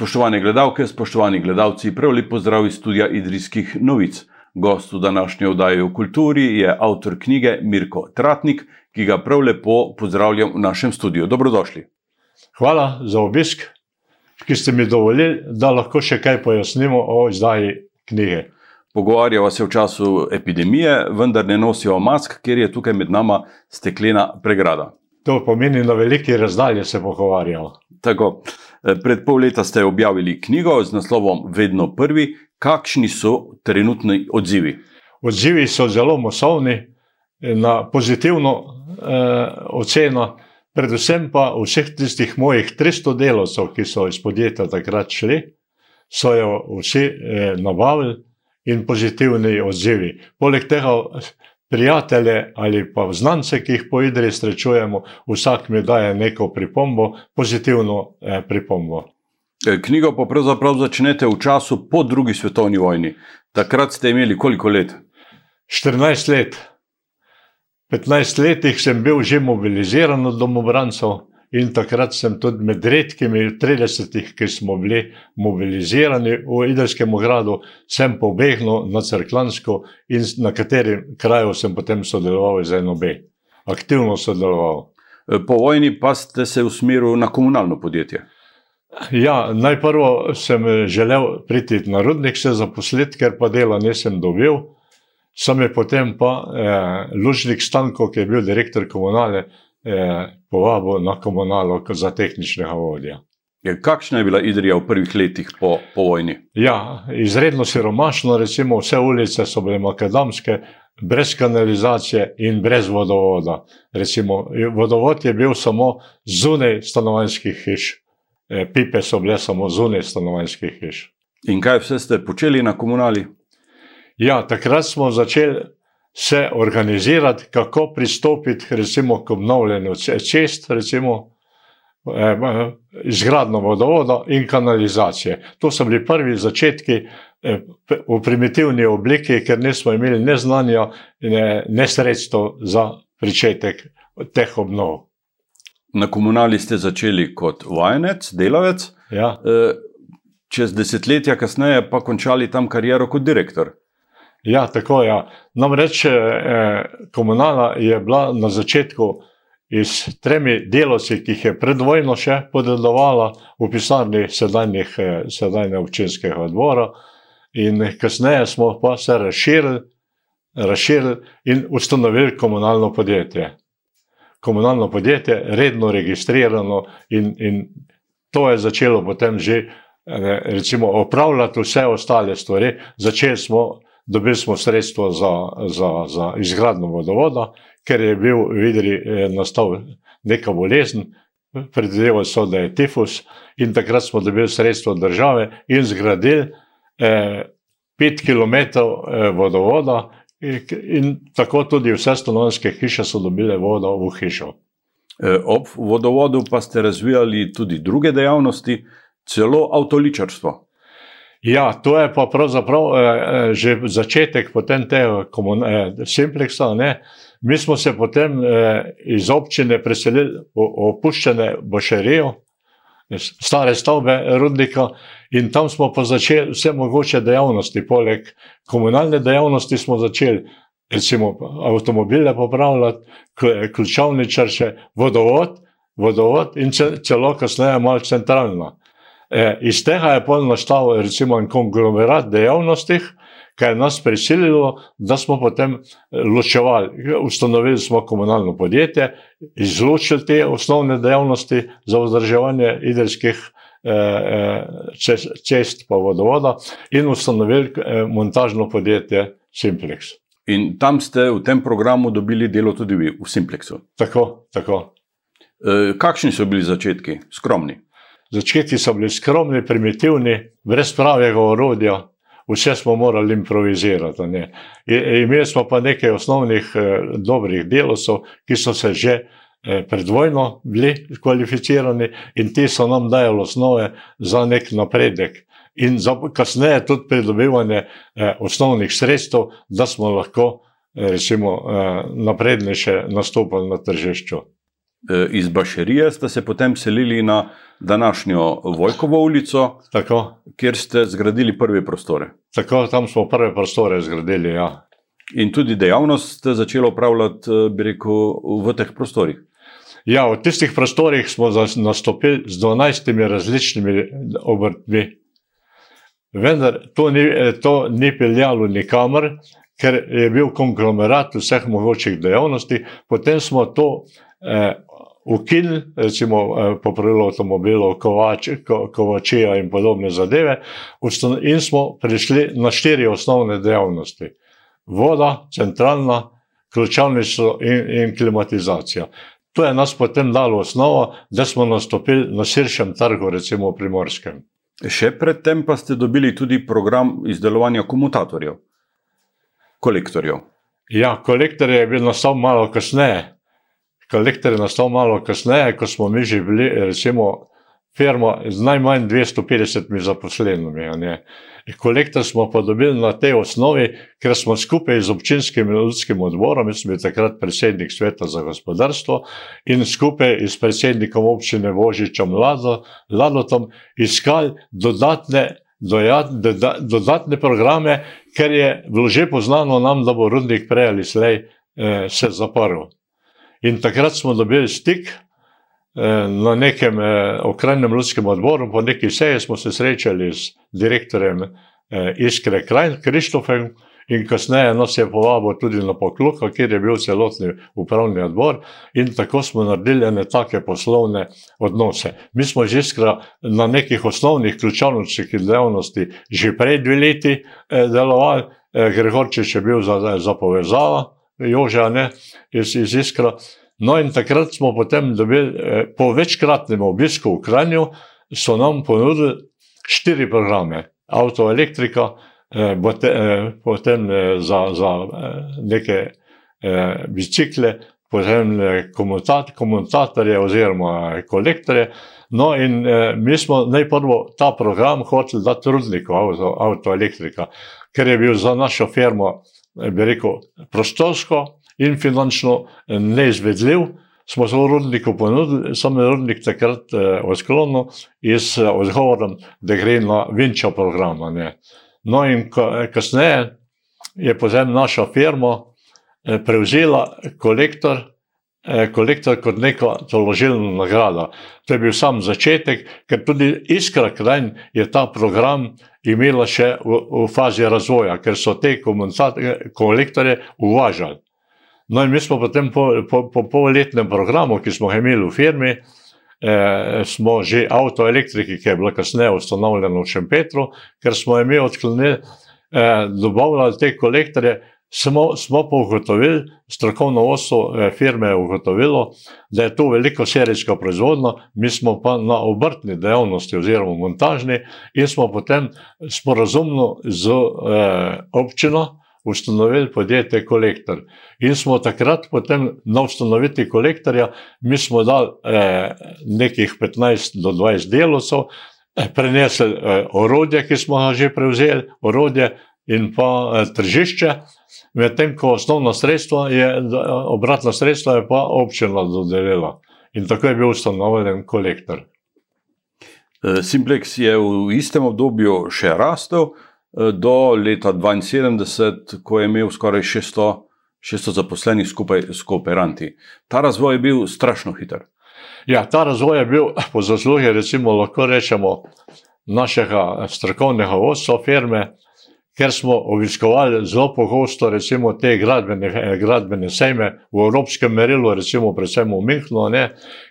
Spoštovane gledalke, spoštovani gledalci, prav lepo zdrav iz studia Idrijskih novic. Gost v današnji oddaji o kulturi je avtor knjige Mirko Tratnik, ki ga prav lepo pozdravljam v našem studiu. Dobrodošli. Hvala za obisk, ki ste mi dovolili, da lahko še kaj pojasnimo o izdaji knjige. Pogovarjava se v času epidemije, vendar ne nosijo mask, ker je tukaj med nama steklena pregrada. To pomeni, na veliki razdalji se pogovarjamo. Tako. Pred pol leta ste objavili knjigo z naslovom Vedno prvi. Kakšni so trenutni odzivi? Odzivi so zelo masovni, na pozitivno eh, oceno, predvsem pa vseh tistih mojih 300 delovcev, ki so iz podjetja takrat šli, so jo vsi eh, nabavili in pozitivni odzivi. Poleg tega, prijatelje ali pa znance, ki jih po Idri srečujemo, vsak mi daje neko pripombo, pozitivno eh, pripombo. Knjigo pa pravzaprav začnete v času po drugi svetovni vojni. Takrat ste imeli koliko let? 14 let. 15 letih sem bil že mobiliziran od domobrancev in takrat sem tudi med redkimi 30, ki smo bili mobilizirani v Idrskem gradu, sem pobegnil na Crklansko in na katerem kraju sem potem sodeloval z NOB. Aktivno sodeloval. Po vojni pa ste se usmerili na komunalno podjetje. Ja, najprej sem želel priti na rudnik se zaposliti, ker pa dela nisem dobil. Sam je potem pa eh, Lužnik Stanko, ki je bil direktor komunale, eh, povabil na komunalo za tehničnega vodja. Kakšna je bila Idrija v prvih letih po, po vojni? Ja, izredno siromašno, recimo vse ulice so bile makadamske, brez kanalizacije in brez vodovoda. Recimo, vodovod je bil samo zunaj stanovanjskih hiš. Eh, pipe so bile samo zunaj stanovanjskih hiš. In kaj vse ste počeli na komunali? Ja, takrat smo začeli se organizirati, kako pristopiti recimo, k obnovljenju cest, recimo eh, izgradno vodovoda in kanalizacije. To so bili prvi začetki eh, v primitivni obliki, ker nismo imeli ne znanja, ne, ne sredstvo za pričetek teh obnov. Na komunali ste začeli kot vajenec, delavec, Ja. čez desetletja kasneje pa končali tam kariero kot direktor. Ja, tako je. Ja. Namreč eh, komunala je bila na začetku s tremi delovci, ki jih je pred vojno še podedovala v pisarni sedajnih, eh, sedajne občinskega odbora, in kasneje smo pa se razširili, razširili in ustanovili komunalno podjetje. Komunalno podjetje, redno registrirano, in, in to je začelo potem že eh, recimo, opravljati vse ostale stvari. Začeli smo dobili smo sredstvo za, za, za izgradnjo vodovoda, ker je bil vidri eh, nastal neka bolezen, predvidevali so, da je tifus, in takrat smo dobili sredstvo države in zgradili eh, pet km eh, vodovoda, in tako tudi vse stanovanske hiše so dobile vodo v hišo. Ob vodovodu pa ste razvijali tudi druge dejavnosti, celo avtoličarstvo. Ja, to je pa pravzaprav eh, že začetek tega eh, simpleksa. Ne? Mi smo se potem eh, iz občine preselili v opuščene bošerijo, stare stavbe rudnika, in tam smo pa začeli vse mogoče dejavnosti. Poleg komunalne dejavnosti smo začeli recimo avtomobile popravljati, ključavničarše, vodovod, vodovod in celo kasneje malo centralno. E, iz tega je pol nastal recimo en konglomerat dejavnosti, kar je nas prisililo, da smo potem ločevali. Ustanovili smo komunalno podjetje, izločili te osnovne dejavnosti za vzdrževanje idrskih cest, cest pa vodovoda in ustanovili montažno podjetje Simplex. In tam ste v tem programu dobili delo tudi vi, v Simplexu. Tako, tako. E, kakšni so bili začetki? Skromni. Začetki so bili skromni, primitivni, brez pravega orodja, vse smo morali improvizirati. Ne. Imeli smo pa nekaj osnovnih eh, dobrih delovcev, ki so se že eh, pred vojno bili kvalificirani in ti so nam dajali osnove za nek napredek. In za kasneje tudi pridobivanje eh, osnovnih sredstev, da smo lahko eh, recimo, eh, naprednejše nastopili na tržišču. E, iz Bašerije ste se potem selili na današnjo Vojkovo ulico, Tako, kjer ste zgradili prve prostore. tako tam smo prve prostore zgradili. Ja. In tudi dejavnost ste začeli upravljati, e, bi rekel, v teh prostorih. Ja, v tistih prostorih smo nastopili z 12 različnimi obrtmi. Vendar to ni, eh, to ni peljalo nikamor, ker je bil konglomerat vseh mogočih dejavnosti. Potem smo to eh, ukinili, recimo eh, po pravilu avtomobilov, kovač, ko, kovačija in podobne zadeve, in smo prišli na štiri osnovne dejavnosti: voda, centralna, ključavništvo in, in klimatizacija. To je nas potem dalo osnovo, da smo nastopili na širšem trgu, recimo v Primorskem. Še predtem pa ste dobili tudi program izdelovanja komutatorjev, kolektorjev. Ja, kolektor je bil nastal malo kasneje. Kolektor je nastal malo kasneje, ko smo mi že bili, recimo, firma z najmanj 250 zaposlenimi. Kolektor smo pa dobili na tej osnovi, ker smo skupaj z občinskim in ljudskim odborom, jaz sem bil takrat predsednik sveta za gospodarstvo in skupaj s predsednikom občine Vožičem Lado, Ladotom iskali dodatne, doja, doda, dodatne programe, ker je bilo že poznano nam, da bo rudnik prej ali slej eh, se zaprl. In takrat smo dobili stik eh, na nekem eh, okrajnem ljudskem odboru, po neki seji smo se srečali s direktorjem eh, Iskre Krajn, Krištofem, in kasneje nas je povabil tudi na pokluka, kjer je bil celotni upravni odbor, in tako smo naredili ene take poslovne odnose. Mi smo že iskra na nekih osnovnih ključavničnih dejavnosti že prej dve leti eh, delovali, eh, Gregorčič je bil za, za povezava, Joža ne, iz, iz Iskra. No in takrat smo potem dobili, eh, po večkratnem obisku v Kranju, so nam ponudili štiri programe. Avtoelektrika, eh, eh, potem za, za neke bicikle, potem komutat, komutatorje oziroma kolektorje. No in eh, mi smo najprvo ta program hoteli dati rudniku avto, avtoelektrika, ker je bil za našo firmo, eh, bi rekel, prostorsko in finančno eh, neizvedljiv. Smo se v rudniku ponudili, sam je rudnik takrat eh, odklonil iz eh, odgovorom, da gre na Vinča programa. Ne. No in ko, eh, kasneje je potem naša firma eh, prevzela kolektor, eh, kolektor kot neko toložilno nagrado. To je bil sam začetek, ker tudi Iskra Krajn je ta program imela še v, v fazi razvoja, ker so te komunikacije- kolektorje uvažali. No, in mi smo potem po, po, po polletnem programu, ki smo ga imeli v firmi, eh, smo že avtoelektriki, ki je bila kasneje ustanovljena v Šempetru, ker smo jim odklonili, eh, dobavljali te kolektorje, smo, smo pa ugotovili, strokovno vodstvo eh, firme je ugotovilo, da je to veliko serijska proizvodnja, mi smo pa na obrtni dejavnosti oziroma montažni in smo potem sporazumno z eh, občino ustanovili podjetje Kolektor. In smo takrat, potem na ustanovitvi kolektorja, mi smo dali eh, nekih 15 do 20 delovcev, eh, prenesli eh, orodje, ki smo ga že prevzeli, orodje in pa eh, tržišče, medtem ko osnovna sredstva je, da, obratna sredstva je pa občina dodelila. In tako je bil ustanovljen kolektor. E, Simplex je v istem obdobju še rastel e, do leta 1972, ko je imel skoraj 600, 600 zaposlenih skupaj s kooperanti. Ta razvoj je bil strašno hiter. Ja, ta razvoj je bil po zaslugi, recimo, lahko rečemo, našega strokovnega vodstva firme, ker smo obiskovali zelo pogosto recimo, te gradbene, eh, gradbene sejme v evropskem merilu, recimo predvsem v Münchnu, ne,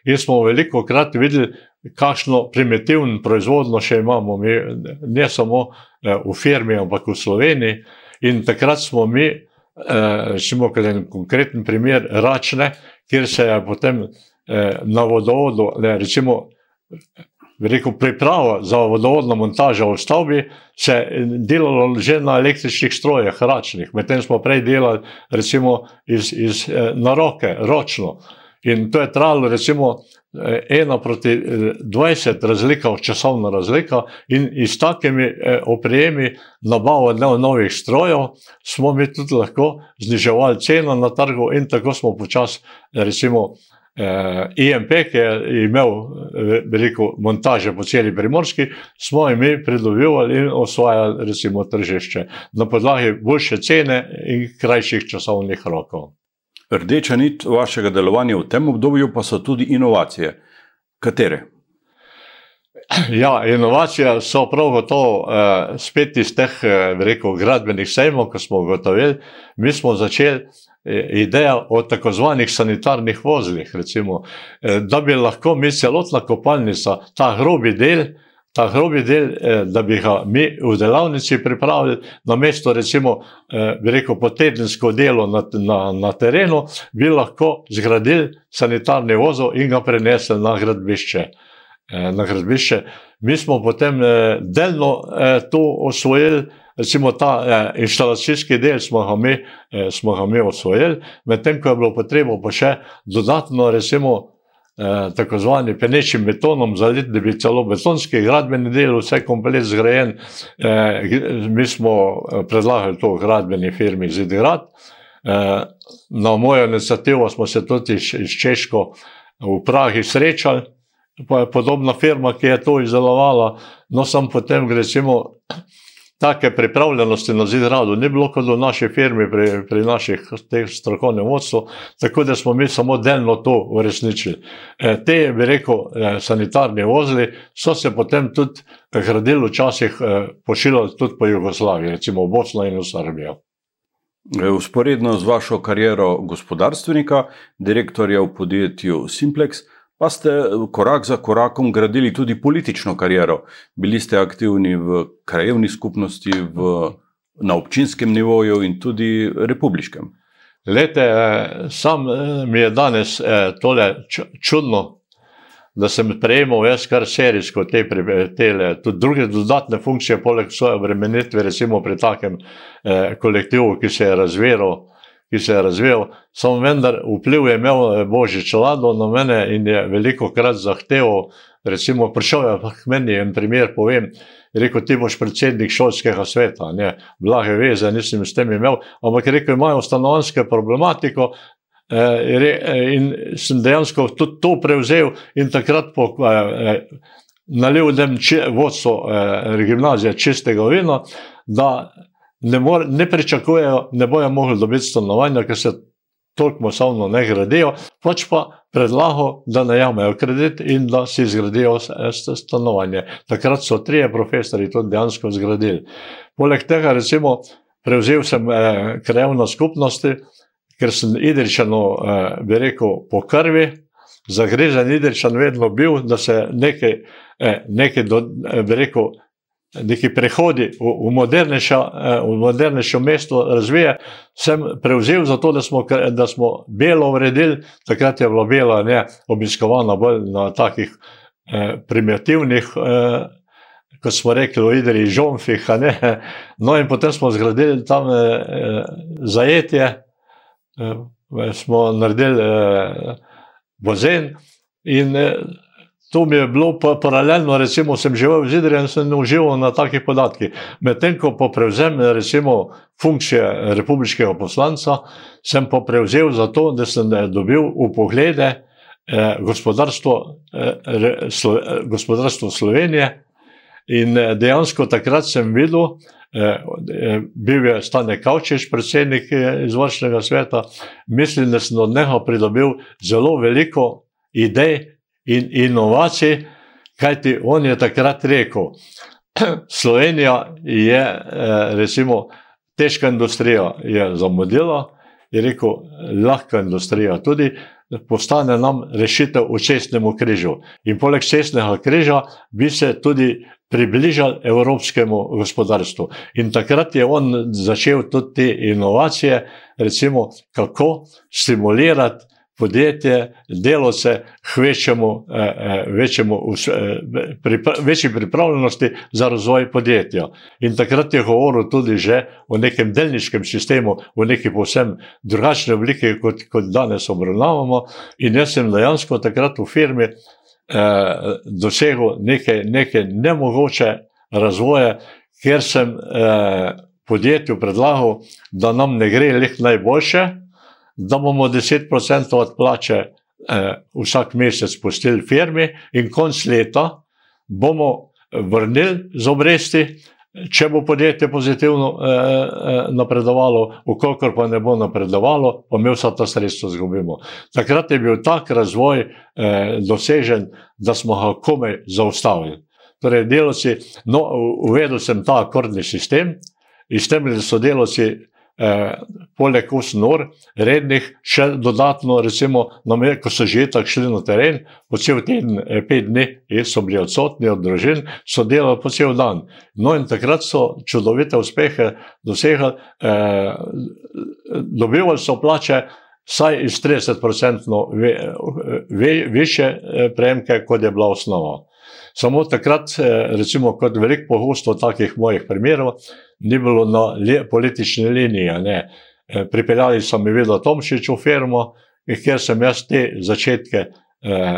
in smo veliko krat videli, kakšno primitivno proizvodno še imamo, mi, ne samo eh, v firmi, ampak v Sloveniji. In takrat smo mi, eh, recimo, kot en konkreten primer, račne, kjer se je potem na vodovodu, ne, recimo, rekel, priprava za vodovodno montažo v stavbi se je delalo že na električnih strojih, račnih, medtem smo prej delali recimo iz, iz, eh, na roke, ročno. In to je trajalo recimo eh, ena proti eh, 20 razlika, časovna razlika in s takimi eh, nabavo no- novih strojev smo mi tudi lahko zniževali ceno na trgu in tako smo počasi recimo eh, IMP, ki je imel eh, veliko montaže po celi primorski, smo jim pridobivali in osvajali recimo tržišče na podlagi boljše cene in krajših časovnih rokov. Rdeča nit vašega delovanja v tem obdobju pa so tudi inovacije. Katere? Ja, inovacije so prav gotovo eh, spet iz teh eh, rekel, gradbenih sejmov, ko smo ugotovili. Mi smo začeli idejo o tako zvanih sanitarnih vozilih, recimo, eh, da bi lahko mi celotna kopalnica, ta grobi del, ta grobi del, eh, da bi ga mi v delavnici pripravili, na mesto recimo, eh, rekel, potedensko delo na, na, na terenu, bi lahko zgradili sanitarni vozil in ga prenesli na gradbišče. Na gradbišče. Mi smo potem delno to osvojili, recimo ta inštalacijski del smo ga mi, smo ga mi osvojili, medtem ko je bilo potrebo pa še dodatno, recimo, tako zvani penečim betonom zaliti, da bi celo betonski gradbeni del vse komplet zgrajen. Mi smo predlagali to gradbeni firmi Zidigrad. Na mojo inicijativo smo se tudi iz Češko v Prahi srečali, pa je podobna firma, ki je to izdelovala, no sem potem, recimo, take pripravljenosti na zidradu, ni bilo kot v naši firmi, pri, pri naših strokovnih vodstvu, tako da smo mi samo delno to uresničili. E, te, bi rekel, e, sanitarni vozili so se potem tudi gradili včasih, e, pošiljali tudi po Jugoslaviji, recimo v Bosno in v Srbijo. Usporedno z vašo kariero gospodarstvenika, direktorja v podjetju Simplex, pa ste korak za korakom gradili tudi politično kariero. Bili ste aktivni v krajevni skupnosti, v, na občinskem nivoju in tudi republiškem. Lete, eh, sam eh, mi je danes eh, tole čudno, da sem prejemal jaz kar serijsko te, te tudi druge dodatne funkcije, poleg svoje obremenitve, recimo pri takem kolektivu, ki se je razviral ki se je razvijal, samo vendar vpliv je imel eh, Božič Lado na mene in je veliko krat zahteval, recimo prišel je k meni en primer, povem, rekel, ti boš predsednik šolskega sveta, ne, blage veze, nisem s tem imel, ampak rekel, imajo stanovanske problematiko, eh, eh, in sem dejansko tudi to prevzel in takrat po nalil dem vodstvo gimnazije čistega vina, da ne, more, ne pričakujejo, ne bojo mogli dobiti stanovanja, ker se toliko masovno ne gradijo, pač pa predlago, da najamejo kredit in da si zgradijo stanovanje. Takrat so trije profesori to dejansko zgradili. Poleg tega, recimo, prevzel sem eh, krajevno skupnosti, ker sem Idričano, eh, bi rekel, po krvi, zagrezen Idričan vedno bil, da se nekaj, eh, nekaj do, eh, bi rekel, neki prehodi v, v, modernejša, eh, v modernejšo mesto razvije, sem prevzel za to, da smo, da smo belo uredili, takrat je bila bela ne, obiskovana bolj na takih eh, primitivnih, eh, kot smo rekli, v Idri, žomfih. No, in potem smo zgradili tam eh, zajetje, eh, smo naredili eh, bazen in eh, To mi je bilo pa paralelno, recimo, sem živel v Zidri in sem užival na takih podatkih. Medtem ko po prevzem, recimo, funkcije republiškega poslanca, sem pa prevzel za to, da sem eh, dobil v poglede eh, gospodarstvo, eh, slo, eh, gospodarstvo Slovenije in eh, dejansko takrat sem videl, eh, eh bil je Stane Kavčič, predsednik izvršnega sveta, mislim, da sem od njega pridobil zelo veliko idej, in inovacij, kajti on je takrat rekel, Slovenija je eh, recimo težka industrija, je zamudila, je rekel, lahka industrija tudi, postane nam rešitev v cestnem križu. In poleg cestnega križa bi se tudi približal evropskemu gospodarstvu. In takrat je on začel tudi te inovacije, recimo kako stimulirati podjetje, delovce k večjemu, eh, eh, večjemu, eh, večji pripravljenosti za razvoj podjetja. In takrat je govoril tudi že o nekem delniškem sistemu, v neki povsem drugačni obliki, kot, kot danes obravnavamo. In jaz sem dejansko takrat v firmi eh, dosegel neke, neke nemogoče razvoje, ker sem eh, podjetju predlagal, da nam ne gre le najboljše, da bomo 10% od plače eh, vsak mesec pustili firmi in konc leta bomo vrnili z obresti, če bo podjetje pozitivno eh, eh, napredovalo, ukolikor pa ne bo napredovalo, pa mi vsa ta sredstva izgubimo. Takrat je bil tak razvoj eh, dosežen, da smo ga komaj zaustavili. Torej, delovci, no, uvedel sem ta akordni sistem, in s tem, da so delovci eh, poleg usnor, rednih, še dodatno, recimo, me, ko so že tako šli na teren, po cel teden, eh, pet dni, so bili odsotni od družin, so delali po cel dan. No, in takrat so čudovite uspehe dosegali, eh, dobivali so plače. Saj iz 30-odstotno ve, ve, više eh, prejemke, kot je bila osnova. Samo takrat, eh, recimo, kot veliko pogosto takih mojih primerov, ni bilo na le, politični liniji. Ne. Eh, pripeljali so mi videti Tomšič v firmo, kjer sem jaz te začetke eh,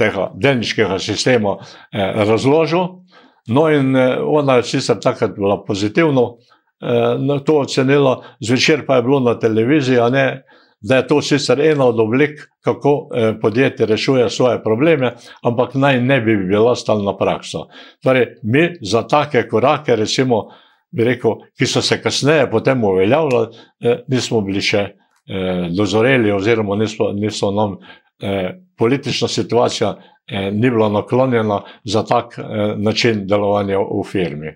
tega delniškega sistema eh, razložil. No, in eh, ona je sicer takrat bila pozitivno eh, to ocenila, zvečer pa je bilo na televiziji, ne, da je to sicer ena od oblik, kako eh, podjetje rešuje svoje probleme, ampak naj ne bi bila stalna praksa. Torej, mi za take korake, recimo, rekel, ki so se kasneje potem uveljavljali, eh, nismo bili še eh, dozoreli, oziroma nismo, nismo nam politična situacija ni bila naklonjena za tak način delovanja v firmi.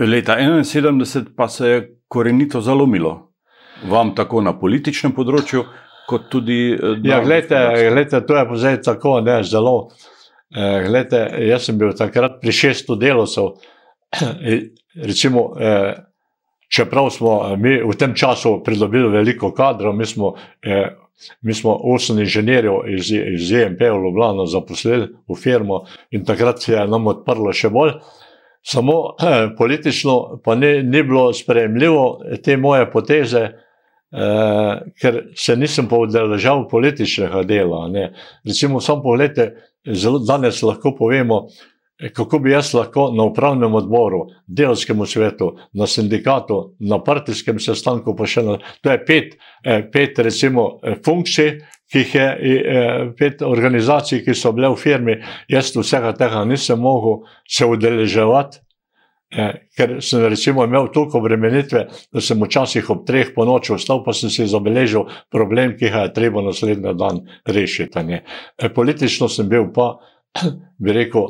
Leta 1971 pa se je korenito zalomilo vam tako na političnem področju, kot tudi na ja, gledajte, to je zdaj tako, ne zelo. Eh, glede, jaz sem bil takrat pri šestu delovcev. Recimo, eh, čeprav smo eh, mi v tem času pridobili veliko kadrov, mi smo, eh, mi smo osem inženirjev iz, iz EMP v Ljubljano zaposlili v firmo in takrat se je nam odprlo še bolj. Samo eh, politično pa ni, ni bilo sprejemljivo te moje poteze, Uh, ker se nisem povdeležal političnega dela. Ne. Recimo, samo pogledajte, zelo danes lahko povemo, kako bi jaz lahko na upravnem odboru, delovskem svetu, na sindikatu, na partijskem sestanku, pa še na to je pet, eh, pet recimo, eh, funkcij, ki jih je eh, pet organizacij, ki so bile v firmi, jaz vsega tega nisem mogel se udeleževati. Eh, ker sem recimo, imel toliko obremenitve, da sem včasih ob treh po noči vstal, pa sem si zabeležil problem, ki ga je treba naslednji dan rešiti. E, politično sem bil pa, bi rekel,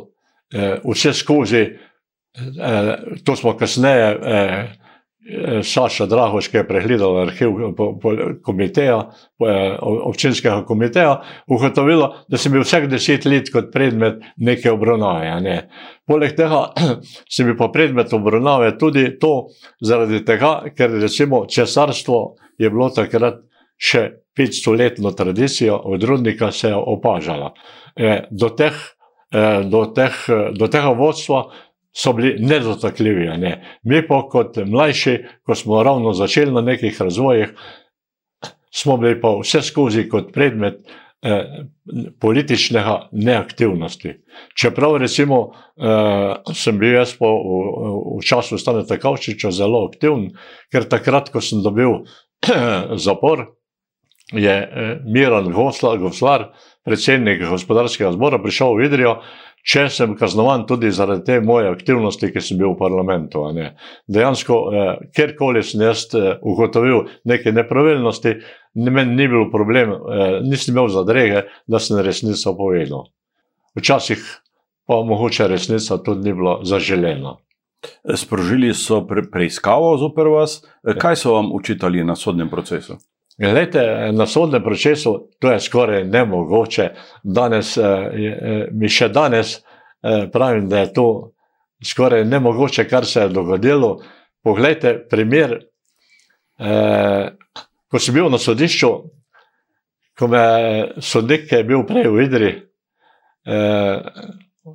eh, vse skozi, eh, to smo kasneje. Eh, Saša Drahoš, ki je pregledal arhiv komiteja, občinskega komiteja, ugotovila, da sem bil vsak deset let kot predmet neke obravnave. Ne. Poleg tega sem bil pa predmet obravnave tudi to, zaradi tega, ker recimo cesarstvo je bilo takrat še 500-letno tradicijo, od rudnika se je opažala. E, do, teh, e, do, teh, do tega vodstva so bili nedotakljivi. Ne. Mi pa kot mlajši, ko smo ravno začeli na nekih razvojih, smo bili pa vse skozi kot predmet eh, političnega neaktivnosti. Čeprav recimo eh, sem bil jaz po, v, v času Staneta Kavčiča zelo aktiven, ker takrat, ko sem dobil zapor, je eh, Miran Goslar, predsednik gospodarskega zbora, prišel v Idrijo če sem kaznovan tudi zaradi te moje aktivnosti, ki sem bil v parlamentu. Dejansko, eh, kjerkoli sem jaz eh, ugotovil neke nepravilnosti, meni ni bilo problem, eh, nisem imel zadrege, da sem resnico povedal. Včasih pa mogoče resnica tudi ni bila zaželena. Sprožili so pre preiskavo zoper vas. Kaj so vam učitali na sodnem procesu? Glede, na sodnem procesu to je skoraj nemogoče. Danes, eh, eh, mi še danes eh, pravim, da je to skoraj nemogoče, kar se je dogodilo. Poglejte, primer, ko sem bil na sodišču, ko me sodnik je bil prej v Idri,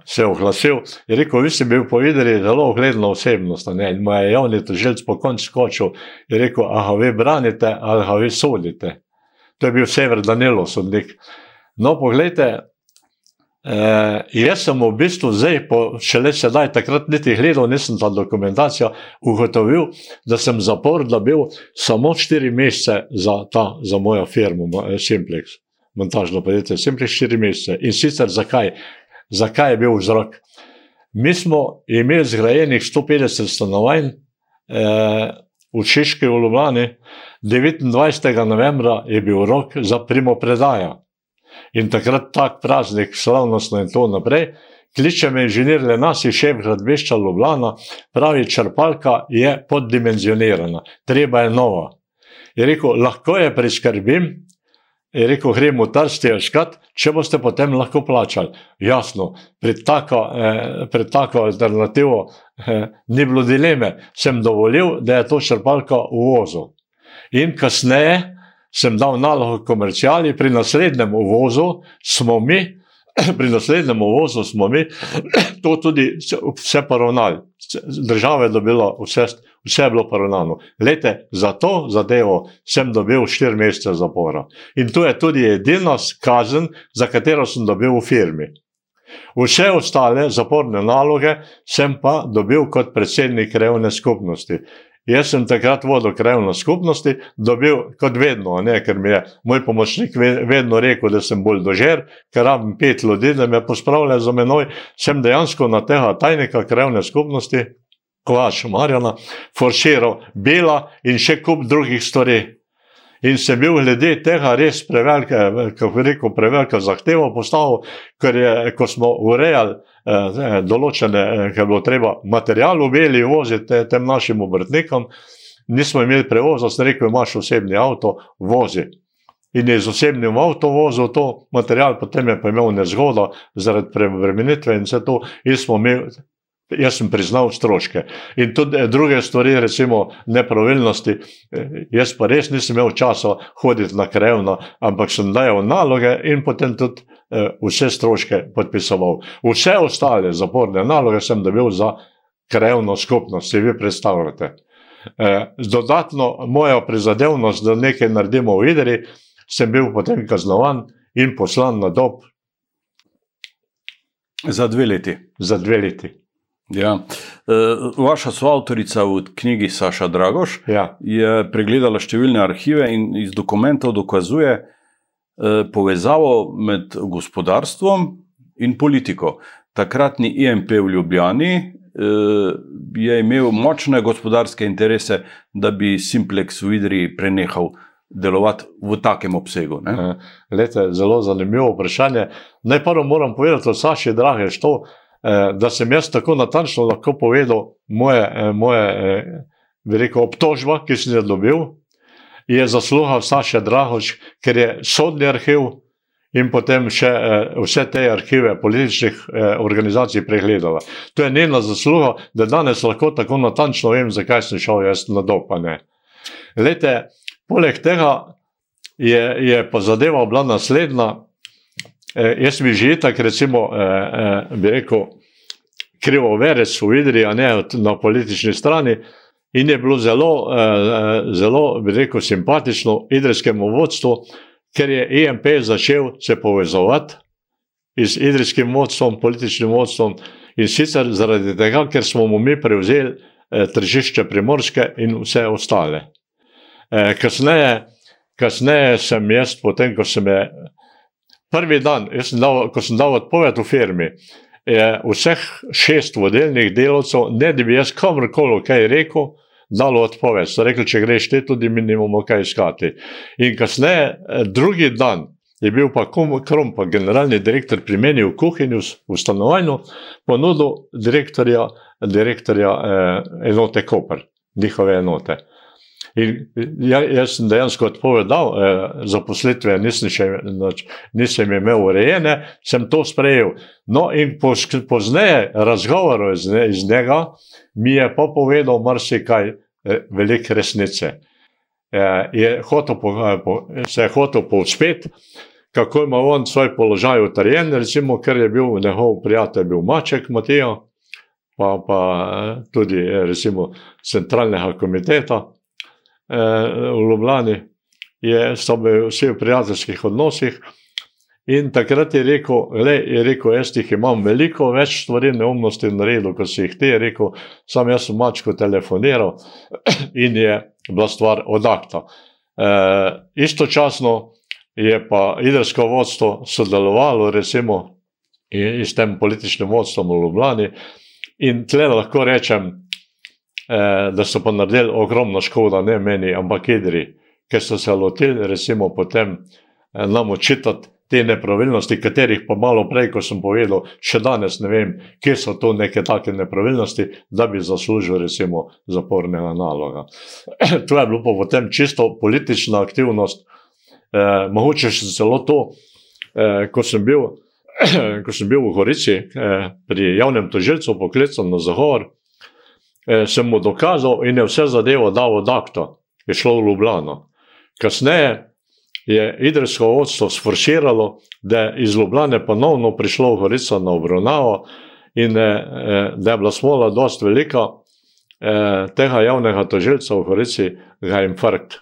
se oglasil in rekel: Vi ste bil povedali zelo ogledna osebnost. In moj javni tožilc po koncu skočil in rekel: Ah, vi branite ali ga vi sodite. To je bil Sever Danilo, sodnik. No, pogledajte. Eh, jaz sem v bistvu zdaj, po, šele sedaj, takrat niti gledal, nisem ta dokumentacija, ugotovil, da sem zapor dobil samo štiri mesece za, ta, za mojo firmo, Simplex. montažno podjetje, sem pri štiri mesece. In sicer zakaj? Zakaj je bil vzrok? Mi smo imeli zgrajenih 150 stanovanj eh, v Češki v Ljubljani, 29. novembra je bil rok za primo predaja. In takrat tak praznik, slavnostno in to naprej, kliče me inženir Lenas, šef gradbišča Ljubljana, pravi, črpalka je poddimenzionirana, treba je nova. Je rekel, lahko je priskrbim, je rekel, gremo v Trsti iškat, če boste potem lahko plačali. Jasno, pred tako, eh, pred tako alternativo eh, ni bilo dileme, sem dovolil, da je to črpalka v vozu. In kasneje sem dal nalogo komercijali, pri naslednjem uvozu smo mi, pri naslednjem uvozu smo mi to tudi vse poravnali. Država je dobila vse, vse je bilo poravnano. Lete, za to zadevo sem dobil štiri mesece zapora. In to je tudi edina kazen, za katero sem dobil v firmi. Vse ostale zaporne naloge sem pa dobil kot predsednik revne skupnosti. Jaz sem takrat vodil krajovno skupnosti, dobil kot vedno, ne, ker mi je moj pomočnik vedno rekel, da sem bolj dožer, ker rabim pet ljudi, da me pospravlja za menoj. Sem dejansko na tega tajnika krajovne skupnosti, Kovač Marjana, forširal Bela in še kup drugih stvari. In sem bil glede tega res prevelika, kako rekel, prevelika zahteva postavil, ker je, ko smo urejali Eh, določene, eh, ker je bilo treba material v beli voziti tem našim obrtnikom, nismo imeli prevoza, sem rekel, imaš osebni avto, vozi. In je z osebnim avtom vozil to material, potem je pa imel nezgodo zaradi prebremenitve in vse to, in smo imeli. Jaz sem priznal stroške. In tudi eh, druge stvari, recimo nepravilnosti, jaz pa res nisem imel časa hoditi na krajevno, ampak sem dajal naloge in potem tudi Eh, vse stroške podpisoval. Vse ostale zaporne naloge sem dobil za krajevno skupnost, si vi predstavljate. Eh, dodatno moja prizadevnost, da nekaj naredimo v Idri, sem bil potem kaznovan in poslan na dob. Za dve leti. Za dve leti. Ja. Eh, vaša soavtorica v knjigi Saša Dragoš ja. je pregledala številne arhive in iz dokumentov dokazuje, da Eh, povezavo med gospodarstvom in politiko. Takratni IMP v Ljubljani je imel močne gospodarske interese, da bi Simplex v Idri prenehal delovati v takem obsegu. Ne? Lete, zelo zanimivo vprašanje. Najprej moram povedati, Saši, drage, što, da sem jaz tako natančno lahko povedal moje, moje rekel, obtožba, ki sem jo dobil je zasluha Saša Drahoč, ker je sodni arhiv in potem še eh, vse te arhive političnih eh, organizacij pregledala. To je njena zasluha, da danes lahko tako natančno vem, zakaj sem šel jaz na dopane. Lete, poleg tega je, je pa zadeva bila naslednja. Eh, jaz bi že tako, recimo, eh, eh, bi rekel, krivo verec v Idri, a ne na politični strani. In je bilo zelo, eh, zelo bi rekel, simpatično idrijskemu vodstvu, ker je IMP začel se povezovati z idrijskim vodstvom, političnim vodstvom in sicer zaradi tega, ker smo mi prevzeli eh, tržišče primorske in vse ostale. Eh, kasneje, kasneje sem jaz, potem ko sem je prvi dan, sem dal, ko sem dal odpoved v firmi, je vseh šest vodilnih delovcev, ne da bi jaz kamorkoli kaj rekel, dalo odpoved. So rekli, če greš te, tudi mi nimamo kaj iskati. In kasneje, eh, drugi dan, je bil pa Krom, pa generalni direktor pri meni v kuhinji, v stanovanju, ponudil direktorja, direktorja eh, enote Koper, njihove enote. Ja, jaz sem dejansko odpovedal, eh, zaposlitve nisem, še, noč, nisem imel urejene, sem to sprejel. No, in pozneje razgovoru iz, iz njega mi je pa povedal marsikaj eh, velike resnice. Eh, je hotel po, eh, po, se je hotel povzpeti, kako ima on svoj položaj utrjen, recimo, ker je bil njegov prijatelj, bil Maček Matijo, pa, pa eh, tudi eh, recimo centralnega komiteta v Ljubljani, je, so bili vsi v prijateljskih odnosih. In takrat je rekel, le, je rekel, jaz jih imam veliko več stvari neumnosti naredil, kot si jih ti rekel, sam jaz sem mačko telefoniral in je bila stvar odakta. E, istočasno je pa idrsko vodstvo sodelovalo recimo in s tem političnim vodstvom v Ljubljani in tle lahko rečem, eh, da so pa naredili ogromno škoda, ne meni, ampak idri, ker so se lotili recimo potem eh, nam očitati te nepravilnosti, katerih pa malo prej, ko sem povedal, še danes ne vem, kje so to neke take nepravilnosti, da bi zaslužil recimo zapornega naloga. to je bilo pa potem čisto politična aktivnost, eh, mogoče še celo to, eh, ko sem bil, ko sem bil v Gorici eh, pri javnem tožilcu poklican na eh, sem mu dokazal in je vse zadevo dal od akta, je šlo v Ljubljano. Kasneje je idrsko vodstvo sforsiralo, da je iz Ljubljane ponovno prišlo v Gorico na obravnavo in eh, eh, da je bila smola dost velika, tega javnega tožilca v Gorici ga je infarkt.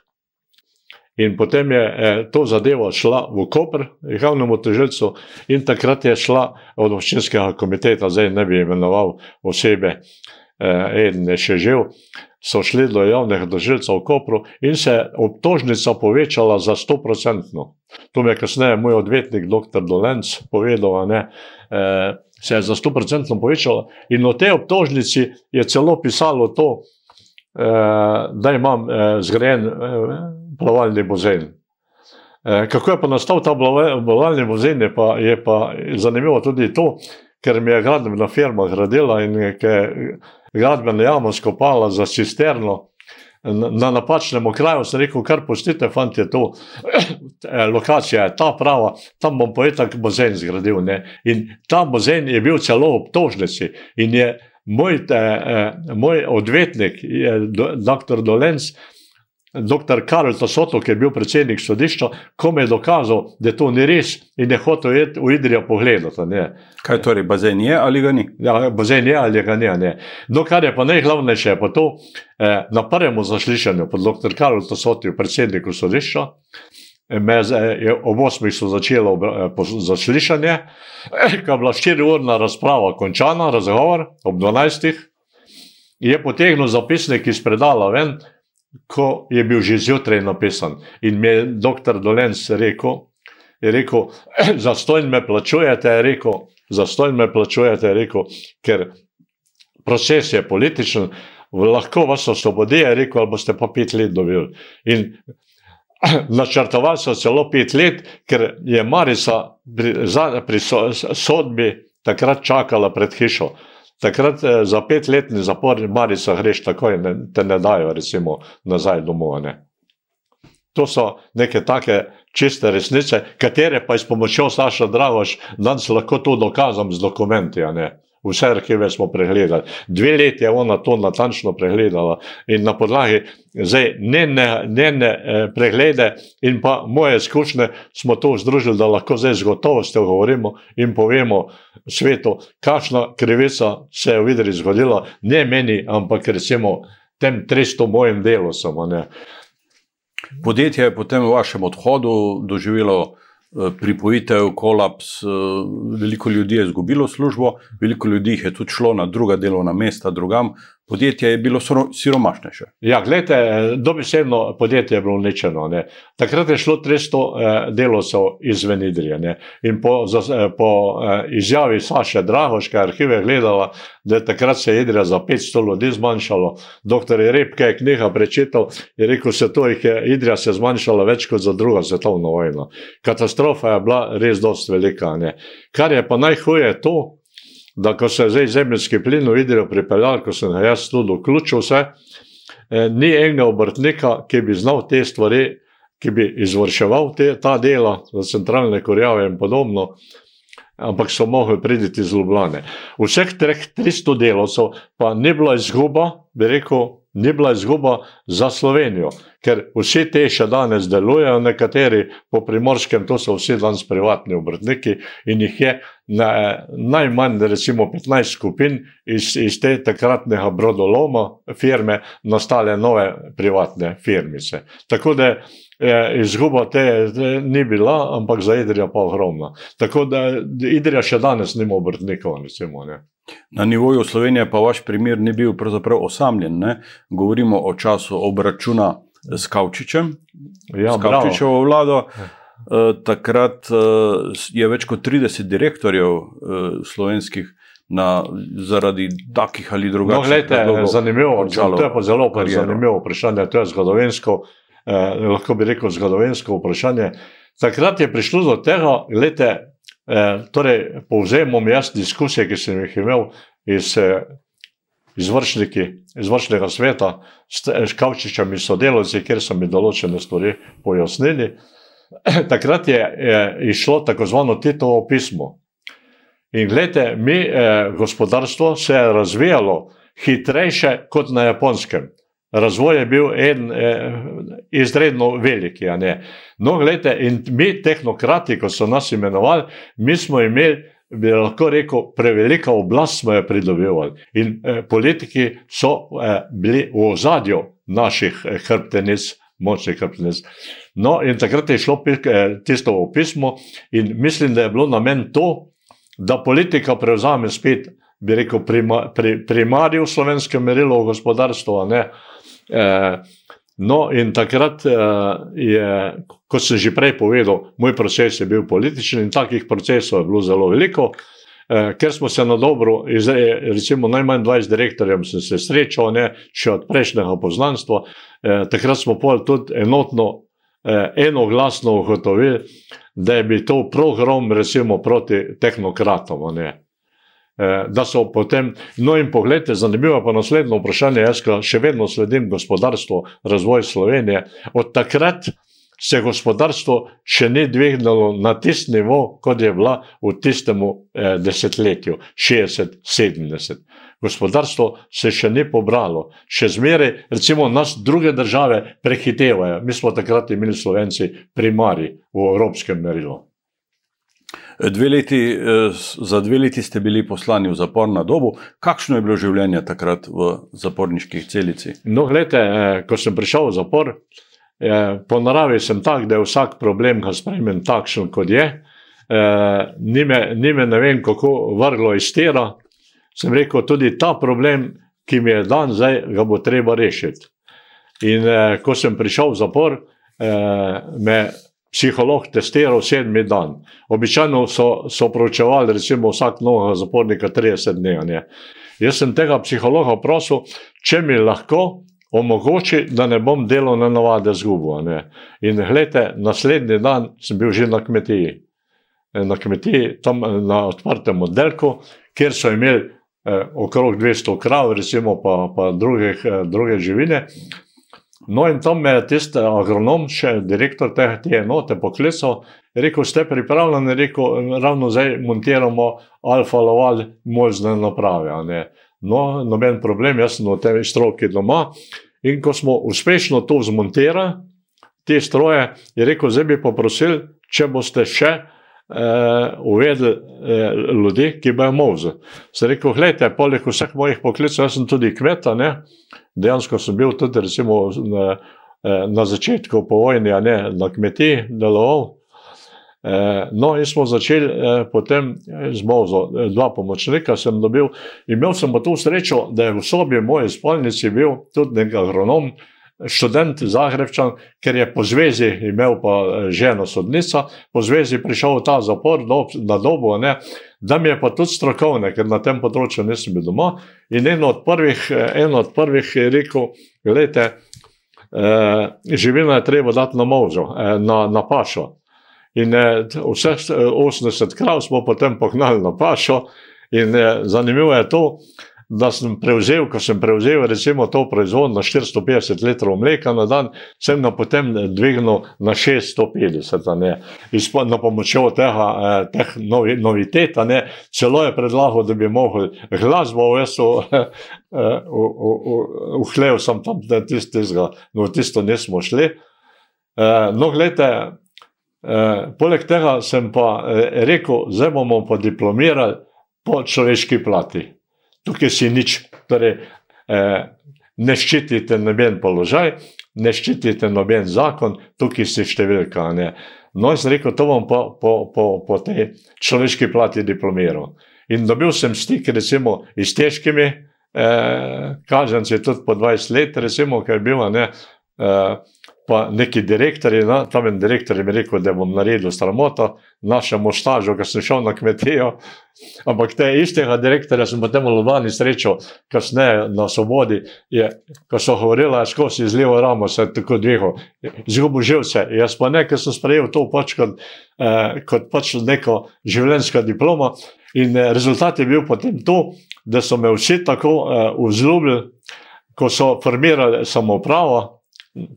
In potem je to zadevo šla v Koper, javnemu tožilcu, in takrat je šla od občinskega komiteta, zdaj ne bi imenoval osebe, en je še živ, so šli do javnega doživljenja v Kopru in se obtožnica povečala za 100%. To mi je kasneje moj odvetnik, dr. Dolenc, povedal, da eh, se je za 100% povečala. In v tej obtožnici je celo pisalo to, eh, da imam eh, zgrajen eh, plavalni bazen. Eh, kako je pa nastal ta plavalni bazen, je pa, je pa zanimivo tudi to, ker mi je gradbena firma gradila in je gradbeno jamo skopala za cisterno. Na napačnem kraju sem rekel, kar pustite, fanti, to eh, lokacija je ta prava, tam bom poetek bazen zgradil. Ne? In ta bazen je bil celo v obtožnici in je moj, te, eh, moj odvetnik, dr. Dolenc, Doktor Karel Tosoto, ki je bil predsednik sodišča, ko mi je dokazal, da to ni res in je hotel iti v Idrijo pogledati. Ne. Kaj torej, bazen je ali ga ni? Ja, bazen je ali ga ni. Ne. No, kar je pa najglavnejše, pa to eh, na prvem zaslišanju pod dr. Karel Tosoto, predsedniku sodišča, me je ob 8. so začelo eh, zaslišanje, eh, ko je bila 4-urna razprava končana, razgovor ob 12. je potegnil zapisnik iz predala ven ko je bil že zjutraj napisan. In mi je doktor Dolens rekel, je rekel, za stojn me plačujete, je rekel, za stojn me plačujete, je rekel, ker proces je političen, lahko vas osvobodi, je rekel, ali boste pa pet let dobili. In načrtovali so celo pet let, ker je Marisa pri, pri sodbi takrat čakala pred hišo. Takrat eh, za petletni zapor, marica greš takoj, ne, te ne dajo, recimo, nazaj domov. Ne. To so neke take čiste resnice, katere pa s pomočjo Saša Dragoš danes lahko to dokazam z dokumenti. Vse arhive smo pregledali. Dve leti je ona to natančno pregledala in na podlagi njene eh, preglede in pa moje izkušnje smo to združili, da lahko zdaj z gotovostjo govorimo in povemo svetu, kakšna krivica se je v vidri zgodila, ne meni, ampak recimo tem 300 mojim delu samo. Ne. Podjetje je potem v vašem odhodu doživelo pripojitev, kolaps, eh, veliko ljudi je izgubilo službo, veliko ljudi je tudi šlo na druga delovna mesta, drugam, podjetje je bilo siromašnejše. Ja, gledajte, dobesedno podjetje je bilo uničeno. Ne. Takrat je šlo 300 eh, delovcev izven Idrije. In po, za, po eh, izjavi Saše Drahoške arhive gledala, da je takrat se Idrija za 500 ljudi zmanjšalo. Doktor Repke je knjiga prečital in rekel, se to je Idrija se zmanjšala več kot za drugo svetovno vojno. Katastrofa je bila res dost velika. Ne. Kar je pa najhuje to, da ko se je zdaj zemljski plin v Idrijo pripeljal, ko sem jaz tudi vključil vse, eh, ni enega obrtnika, ki bi znal te stvari, ki bi izvrševal te, ta dela za centralne korjave in podobno, ampak so mogli priditi iz Ljubljane. Vseh treh 300 delovcev pa ni bila izguba, bi rekel, ni bila izguba za Slovenijo, ker vsi te še danes delujejo, nekateri po primorskem, to so vsi danes privatni obrtniki in jih je na, najmanj, recimo 15 skupin iz, iz te takratnega brodoloma firme nastale nove privatne firmice. Tako da je izguba te, te ni bila, ampak za Idrija pa ogromna. Tako da Idrija še danes nima obrtnikov, recimo. Ne. Na nivoju Slovenije pa vaš primer ni bil pravzaprav osamljen. Ne? Govorimo o času obračuna s Kavčičem, ja, s Kavčičevo vlado. takrat je več kot 30 direktorjev slovenskih na, zaradi takih ali drugačnih no, gledajte, zanimivo, to je pa zelo zanimivo vprašanje, to je zgodovinsko, eh, lahko bi rekel zgodovinsko vprašanje. Takrat je prišlo do tega, gledajte, eh, torej povzemom jaz diskusije, ki sem jih imel iz eh, izvršniki, izvršnega sveta, s Kavčičami sodelovci, kjer so mi določene stvari pojasnili. Takrat je, je išlo tako zvano Titovo pismo. In gledajte, mi, eh, gospodarstvo se je razvijalo hitrejše kot na japonskem. Razvoj je bil en, eh, izredno velik. No, gledajte, in mi, tehnokrati, ko so nas imenovali, mi smo imeli, bi lahko rekel, prevelika oblast smo jo pridobivali. In eh, politiki so eh, bili v ozadju naših eh, hrbtenic. Močnih hrbtenic. No, in takrat je šlo eh, tisto v pismo, in mislim, da je bilo namen to, da politika prevzame spet, bi rekel, primarij v slovenskem merilu v gospodarstvu. E, no, in takrat e, je, kot sem že prej povedal, moj proces je bil političen in takih procesov je bilo zelo veliko. E, ker smo se na dobro, recimo najmanj 20 direktorjev, sem se srečal, ne, še od prejšnjega poznanstva, takrat smo pol tudi enotno eh, enoglasno ugotovili, da je bil to program, recimo, proti tehnokratom. Eh, da so potem, no in pogledajte, zanimivo pa naslednje vprašanje. Jaz, ki še vedno sledim gospodarstvo, razvoj Slovenije, od takrat se gospodarstvo še ni dvignilo na tisti nivo, kot je bila v tistem eh, desetletju, 60-70 gospodarstvo se še ni pobralo, še zmeraj, recimo, nas druge države prehitevajo. Mi smo takrat imeli Slovenci primari v evropskem merilu. Dve leti, eh, za dve leti ste bili poslani v zapor na dobu. Kakšno je bilo življenje takrat v zaporniški celici? No, gledajte, eh, ko sem prišel v zapor, eh, po naravi sem tak, da je vsak problem, ki sprejmem, takšen kot je. Ni me, ni me ne vem, kako vrglo iz tera, sem rekel, tudi ta problem, ki mi je dan, zdaj ga bo treba rešiti. In eh, ko sem prišel v zapor, eh, me psiholog testiral sedmi dan. Običajno so, so proučevali, recimo, vsak novega zapornika 30 dni. Jaz sem tega psihologa prosil, če mi lahko omogoči, da ne bom delovne navade zgubil. In gledajte, naslednji dan sem bil že na kmetiji. Na kmetiji, tam na odprtem oddelku, kjer so imeli eh, okrog 200 krav, recimo pa, pa drugih, eh, druge živine. No, in tam me je tisti agronom, še direktor te, te enote, poklical, rekel: Ste pripravljeni, rekel, ravno zdaj montiramo alfa-loval možne naprave. No, noben problem, jaz sem v tej stroki doma. In ko smo uspešno to zmontirali, te stroje, je rekel: Zdaj bi poprosil, če boste še uh, uvedli uh, ljudi, ki bojo mozi. Se rekel, gledajte, poleg vseh mojih poklicov, jaz sem tudi kmet, dejansko sem bil tudi recimo, na, uh, na začetku po vojni, ne, na kmetiji deloval. No, in smo začeli potem z mozo, dva pomočnika sem dobil. Imel sem pa to srečo, da je v sobi moje spolnici bil tudi nek agronom, študent Zagrebčan, ker je po zvezi imel pa eh, ženo sodnica, po zvezi prišel v ta zapor do, na dobo, ne, da mi je pa tudi strokovne, ker na tem področju nisem bil doma. In eno od prvih, eh, eno od prvih je rekel, gledajte, eh, živino je treba dati na mozo, eh, na, na pašo. In eh, vseh 80 krav smo potem pognali na pašo. In eh, zanimivo je to, da sem prevzel, ko sem prevzel recimo to proizvodnjo na 450 litrov mleka na dan, sem na potem dvignil na 650. Na pomočjo tega, eh, teh novi, novitet, ne, celo je predlagal, da bi mogli glasbo uvesti v hlev, sem tam tistega, no tisto nismo šli. Eh, no, gledajte, eh, poleg tega sem pa rekel, zdaj bomo pa diplomirali po človeški plati tukaj si nič, torej, eh, ne ščitite noben položaj, ne ščitite noben zakon, tukaj si številka. Ne. No, jaz sem rekel, to bom po, po, po, po tej človeški plati diplomiral. In dobil sem stik, recimo, s težkimi eh, kažnjenci, tudi po 20 let, recimo, kaj je bilo, ne. Eh, pa neki direktori, na, tam en direktor je mi rekel, da bom naredil sramoto našemu stažu, ko sem šel na kmetijo. Ampak te istega direktorja sem potem v Ljubljani srečal, kasneje na Svobodi, je, ko so govorila skozi z levo ramo, se tako dvigel, zgubil živce. Jaz pa ne, ker sem sprejel to pač kot, eh, kot pač neko življenjska diploma. In eh, rezultat je bil potem to, da so me vsi tako eh, vzljubili, ko so formirali samopravo,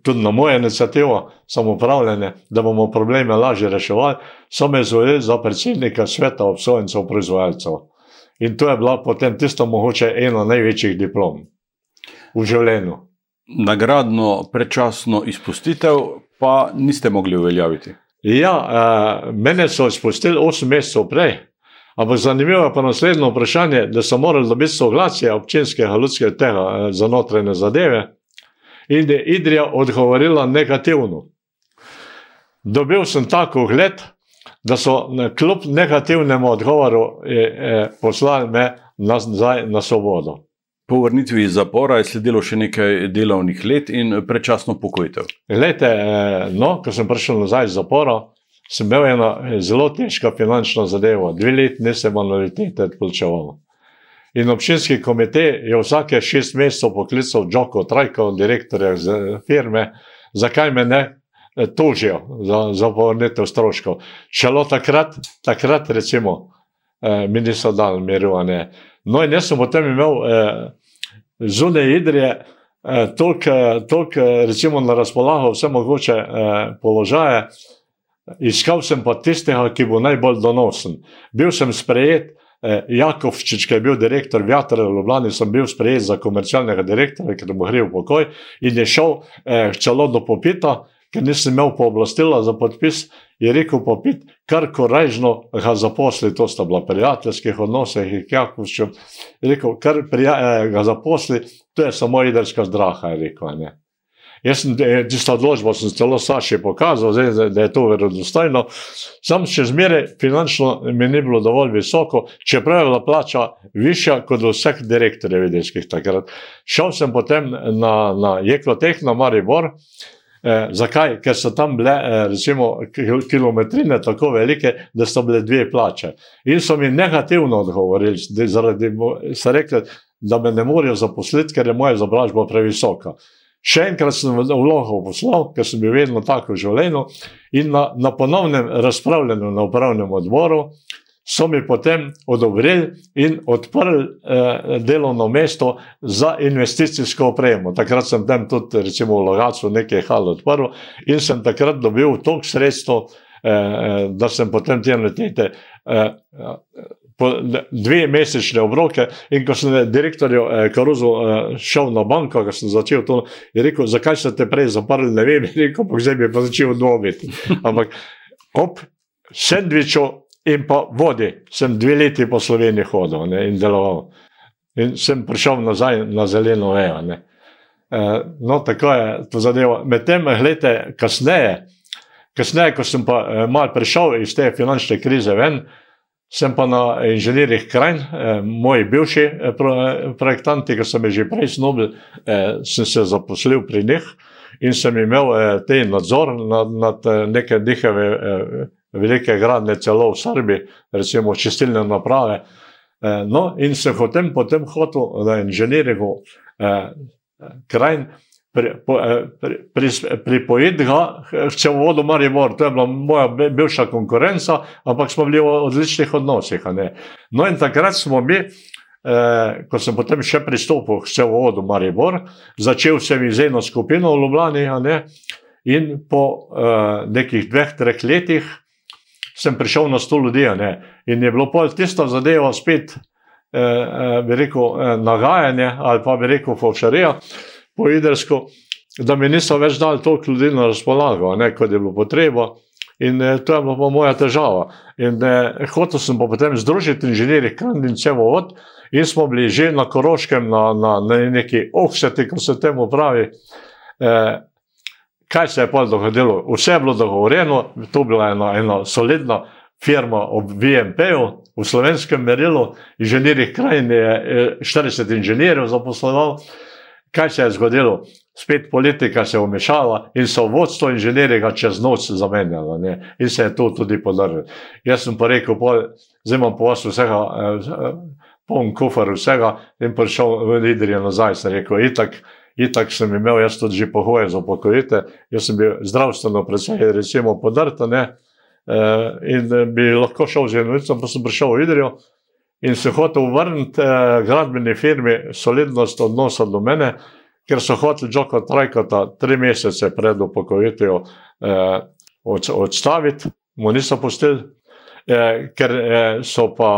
tudi na moje inicijativo, samoupravljanje, da bomo probleme lažje reševali, so me izvolili za predsednika sveta obsojencev proizvajalcev. In to je bila potem tisto mogoče ena največjih diplom v življenju. Nagradno predčasno izpustitev pa niste mogli uveljaviti. Ja, eh, mene so izpustili 8 mesecev prej. Ampak zanimivo je pa naslednje vprašanje, da so morali dobiti soglasje občinskega ljudskega tega eh, za notranje zadeve, in je Idrija odgovorila negativno. Dobil sem tako gled, da so kljub negativnemu odgovoru eh, eh, poslali me nazaj na svobodo. Po vrnitvi iz zapora je sledilo še nekaj delovnih let in predčasno pokojitev. Lete, eh, no, ko sem prišel nazaj iz zapora, sem imel eno zelo težko finančno zadevo. Dve leti nisem anualitete odplačeval. In občinski komitej je vsake šest mesecev poklical Džoko Trajko, direktorja firme, zakaj me ne eh, tožijo za, za povrnitev stroškov. Šele takrat, takrat, recimo, eh, mi niso dali miru. No, in jaz sem potem imel eh, zunaj Idrije eh, toliko, recimo, na razpolago vse mogoče eh, položaje. Iskal sem pa tistega, ki bo najbolj donosen. Bil sem sprejet. Eh, Jakovčič, ki je bil direktor Vjatra v Ljubljani, sem bil sprejet za komercialnega direktorja, ker mu gre v pokoj in je šel eh, celo do popita, ker nisem imel pooblastila za podpis, je rekel popit, kar korajžno ga zaposli, to sta bila prijateljskih odnosov, in Jakovčič je rekel, kar prija, eh, ga zaposli, to je samo idrska zdraha, je rekel, ne. Jaz sem tisto odločbo celo Saši pokazal, zdaj, da je to verodostojno. Sam še zmeraj finančno mi ni bilo dovolj visoko, čeprav je bila plača višja kot vseh direktorjev videskih takrat. Šel sem potem na, na Jekloteh na Maribor. Eh, zakaj? Ker so tam bile eh, recimo, kilometrine tako velike, da so bile dve plače. In so mi negativno odgovorili, zaradi, so rekli, da me ne morejo zaposliti, ker je moja izobrazba previsoka. Še enkrat sem vlogo poslal, ker sem bil vedno tako v življenju, in na, na ponovnem razpravljanju na upravnem odboru so mi potem odobrili in odprli eh, delovno mesto za investicijsko opremo. Takrat sem tam tudi, recimo, v Logacu nekaj hal odprl in sem takrat dobil toliko sredstev, eh, eh da sem potem te analitete. Eh, dve mesečne obroke. In ko sem direktorju eh, Karuzu eh, šel na banko, ko sem začel to, je rekel, zakaj ste te prej zaprli, ne vem, rekel, pa zdaj bi pa začel dvomiti. Ampak ob sendviču in pa vodi sem dve leti po Sloveniji hodil ne, in deloval. In sem prišel nazaj na zeleno vejo. Eh, no, tako je to zadevo. Medtem, gledajte, kasneje, kasneje, ko sem pa eh, mal prišel iz te finančne krize ven, Sem pa na inženirjih kraj, eh, moji bivši eh, eh, projektanti, ki so me že prej snobili, sem se zaposlil pri njih in sem imel te nadzor nad, nad neke njihove velike gradne, celo v Srbiji, recimo čistilne naprave. No, in sem potem, potem hotel na inženirjih kraj pripojiti ga če v vodo Maribor. To je bila moja bivša konkurenca, ampak smo bili v odličnih odnosih. No in takrat smo mi, eh, ko sem potem še pristopil k vodo Maribor, začel sem iz eno skupino v Ljubljani in po eh, nekih dveh, treh letih sem prišel na sto ljudi in je bilo pol tisto zadevo spet, eh, bi rekel, nagajanje ali pa bi rekel fovšarija po Idrsko, da mi niso več dali toliko ljudi na razpolago, ne, kot je bilo potreba. In eh, to je bila moja težava. In eh, hotel sem pa potem združiti inženirje Kandincevo od in smo bili že na Koroškem, na, na, na neki ohseti, ko se temu pravi. Eh, kaj se je pa dogodilo? Vse je bilo dogovorjeno, to je bila ena, ena solidna firma ob VMP-u v slovenskem merilu, inženirje krajine je 40 inženirjev zaposloval kaj se je zgodilo. spet politika se je umešala in so vodstvo inženirja čez noč zamenjali. Ne? In se je to tudi podržalo. Jaz sem pa rekel, zdaj imam po vas vsega, eh, poln kufr vsega in prišel v Idrijo nazaj. Sem rekel, itak, itak sem imel, jaz tudi že pohoje za pokojite, jaz sem bil zdravstveno predvsej, recimo podrta, Uh, in bi lahko šel z eno, pa sem prišel v Idrijo in se hotel vrniti uh, gradbeni firmi solidnost odnosa do mene, ker so hoteli Džoko Trajkota tri mesece pred upokojitvijo eh, od, odstaviti, mu niso pustili, eh, ker eh, so pa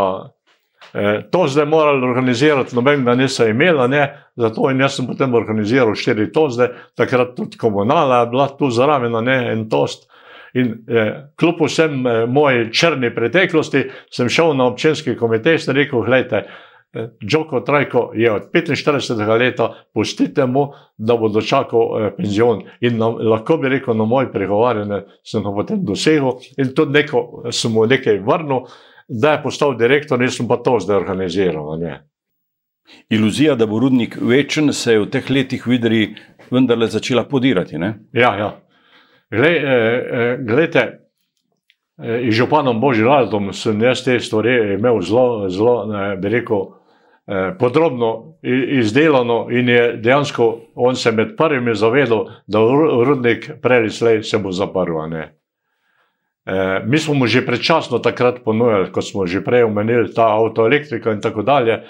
eh, to zdaj morali organizirati, noben ga niso imeli, ne, zato in jaz sem potem organiziral štiri tozde, takrat tudi komunala je bila tu zraven, ne, in tost. In eh, kljub vsem eh, moji črni preteklosti, sem šel na občinski komitej in rekel: Gledajte, Džoko Trajko je od 45. leta, pustite mu, da bo dočakal eh, penzion. In na, lahko bi rekel, na moj pregovarjanje sem ga potem dosegel in tudi neko, sem mu nekaj vrnil, da je postal direktor, nisem pa to zdaj organiziral. Ne. Iluzija, da bo rudnik večen, se je v teh letih videli, vendarle začela podirati. Ne? Ja, ja. Glej, eh, gledajte. In županom Božjim Razdom sem jaz te stvari imel zelo, zelo, bi rekel, Eh, podrobno izdelano in je dejansko on se med prvimi zavedal, da rudnik prej ali slej se bo zaprl. E, mi smo mu že predčasno takrat ponujali, kot smo že prej omenili, ta avtoelektrika in tako dalje.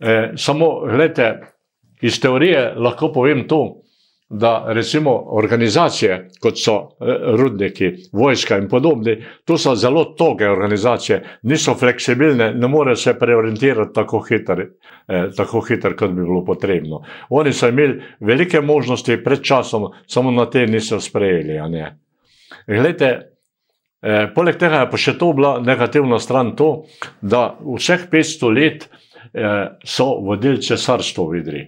E, samo, gledajte, iz teorije lahko povem to, da recimo organizacije, kot so eh, rudniki, vojska in podobni, to so zelo toge organizacije, niso fleksibilne, ne morejo se preorientirati tako hitro, eh, tako hitro, kot bi bilo potrebno. Oni so imeli velike možnosti pred časom, samo na te niso sprejeli. Glede, eh, poleg tega je pa še to bila negativna stran, to, da vseh 500 let eh, so vodili cesarstvo v Idri.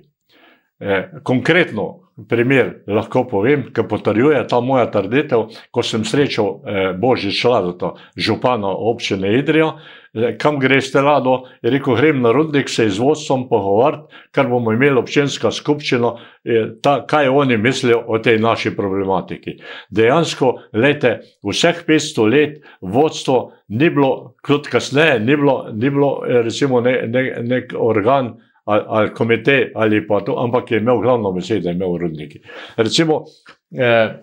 Eh, konkretno, primer lahko povem, ki potrjuje ta moja trditev, ko sem srečal eh, Božji šladota, župana občine Idrija, eh, kam greste lado, je rekel, grem na rudnik se z vodstvom pogovarjati, kar bomo imeli občinska skupščina, eh, ta, kaj oni mislijo o tej naši problematiki. Dejansko, lete, vseh 500 let vodstvo ni bilo, kot kasneje, ni bilo, ni bilo eh, recimo ne, ne, nek organ, ali, ali komite, ali pa to, ampak je imel glavno besedo, imel rudniki. Recimo, eh,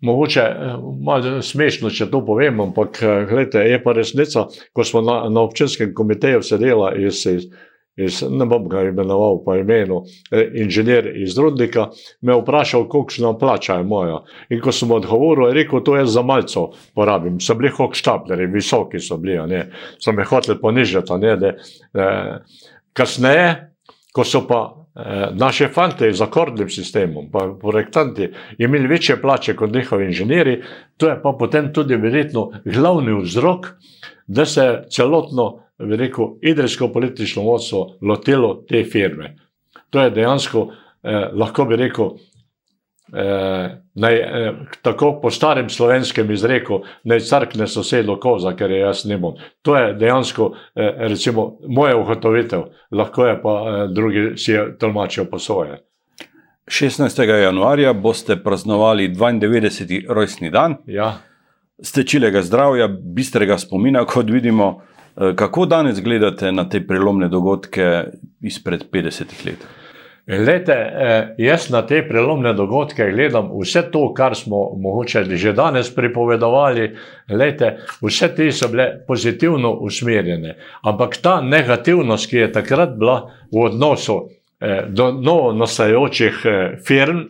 mogoče eh, malo smešno, če to povem, ampak eh, gledajte, je pa resnica, ko smo na, na občinskem komiteju sedela iz. iz Iz, ne bom ga imenoval po imenu, eh, inženir iz Rudnika, me vprašal, koliko plača je moja. In ko sem odgovoril, je rekel, to je za malce porabim. So bili hokštapleri, visoki so bili, ne. so me hoteli ponižati. Ne, de, eh, Kasneje, ko so pa eh, naše fante z akordnim sistemom, pa projektanti, imeli večje plače kot njihovi inženirji, to je pa potem tudi verjetno glavni vzrok, da se je celotno, rekel, idrijsko politično vodstvo lotilo te firme. To je dejansko, eh, lahko bi rekel, eh, naj, eh, tako po starem slovenskem izreku, naj crkne sosedo koza, ker je jaz ne bom. To je dejansko eh, recimo, moja ugotovitev, lahko je pa eh, drugi si je tolmačijo po svoje. 16. januarja boste praznovali 92. rojstni dan. Ja. Stečilega zdravja, bistrega spomina, kot vidimo. Eh, kako danes gledate na te prelomne dogodke izpred 50 let? Lete, eh, jaz na te prelomne dogodke gledam vse to, kar smo mogoče že danes pripovedovali. Lete, vse te so bile pozitivno usmerjene. Ampak ta negativnost, ki je takrat bila v odnosu eh, do novo nastajajočih eh, firm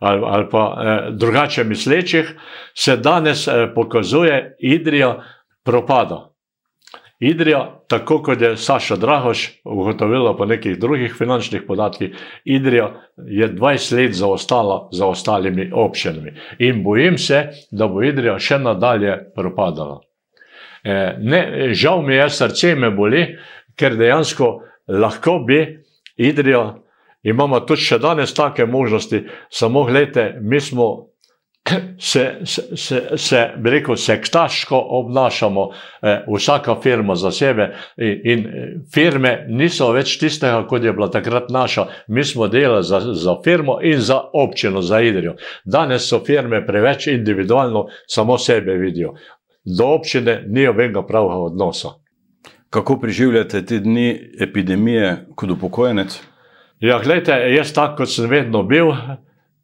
ali, ali pa drugače mislečih, se danes pokazuje, Idrija propada. Idrija, tako kot je Saša Drahoš ugotovila po nekih drugih finančnih podatkih, Idrija je 20 let zaostala za ostalimi občinami. In bojim se, da bo Idrija še nadalje propadala. E, ne, žal mi je, srce me boli, ker dejansko lahko bi Idrija, imamo tudi še danes take možnosti, samo gledajte, mi smo se, se, se, se bi rekel, sektaško obnašamo, eh, vsaka firma za sebe. In, in eh, firme niso več tistega, kot je bila takrat naša. Mi smo delali za, za firmo in za občino, za Idrijo. Danes so firme preveč individualno, samo sebe vidijo. Do občine ni obenega pravega odnosa. Kako preživljate te dni epidemije kot upokojenec? Ja, gledajte, jaz tako, kot sem vedno bil.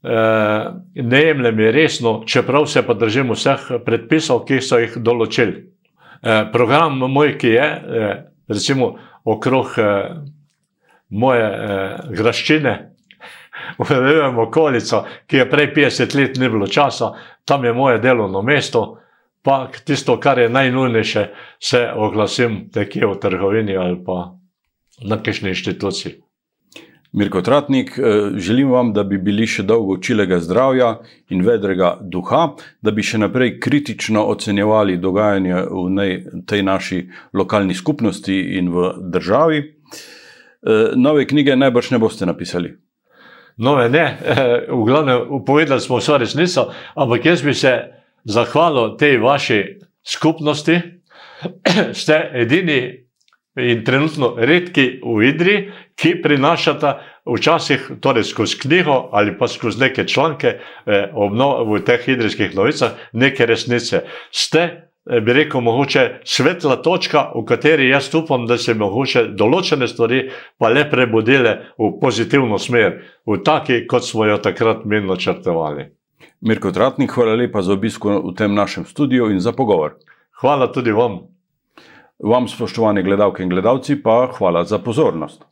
Eh, ne jemljem je resno, čeprav se pa držim vseh predpisov, ki so jih določili. Eh, program moj, ki je, eh, recimo okrog moje graščine, uvedujem okolico, ki je prej 50 let ni bilo časa, tam je moje delovno mesto, pa tisto, kar je najnujnejše, se oglasim nekje v trgovini ali pa na kakšni inštituciji. Mirko Tratnik, eh, želim vam, da bi bili še dolgo čilega zdravja in vedrega duha, da bi še naprej kritično ocenjevali dogajanje v nej, tej naši lokalni skupnosti in v državi. Eh, nove knjige najbrž ne boste napisali. Nove ne, eh, v glavnem povedali smo vse resnico, ampak jaz bi se zahvalil tej vaši skupnosti, ste edini in trenutno redki v Idri, ki prinašata včasih torej skozi knjigo ali pa skozi neke članke eh, v teh idrijskih novicah neke resnice. Ste, eh, bi rekel, mogoče svetla točka, v kateri jaz upam, da se mogoče določene stvari pa le prebudile v pozitivno smer, v taki, kot smo jo takrat mi načrtovali. Mirko Tratnik, hvala lepa za obisk v tem našem studiu in za pogovor. Hvala tudi vam. Vam, spoštovane gledalke in gledalci, pa hvala za pozornost.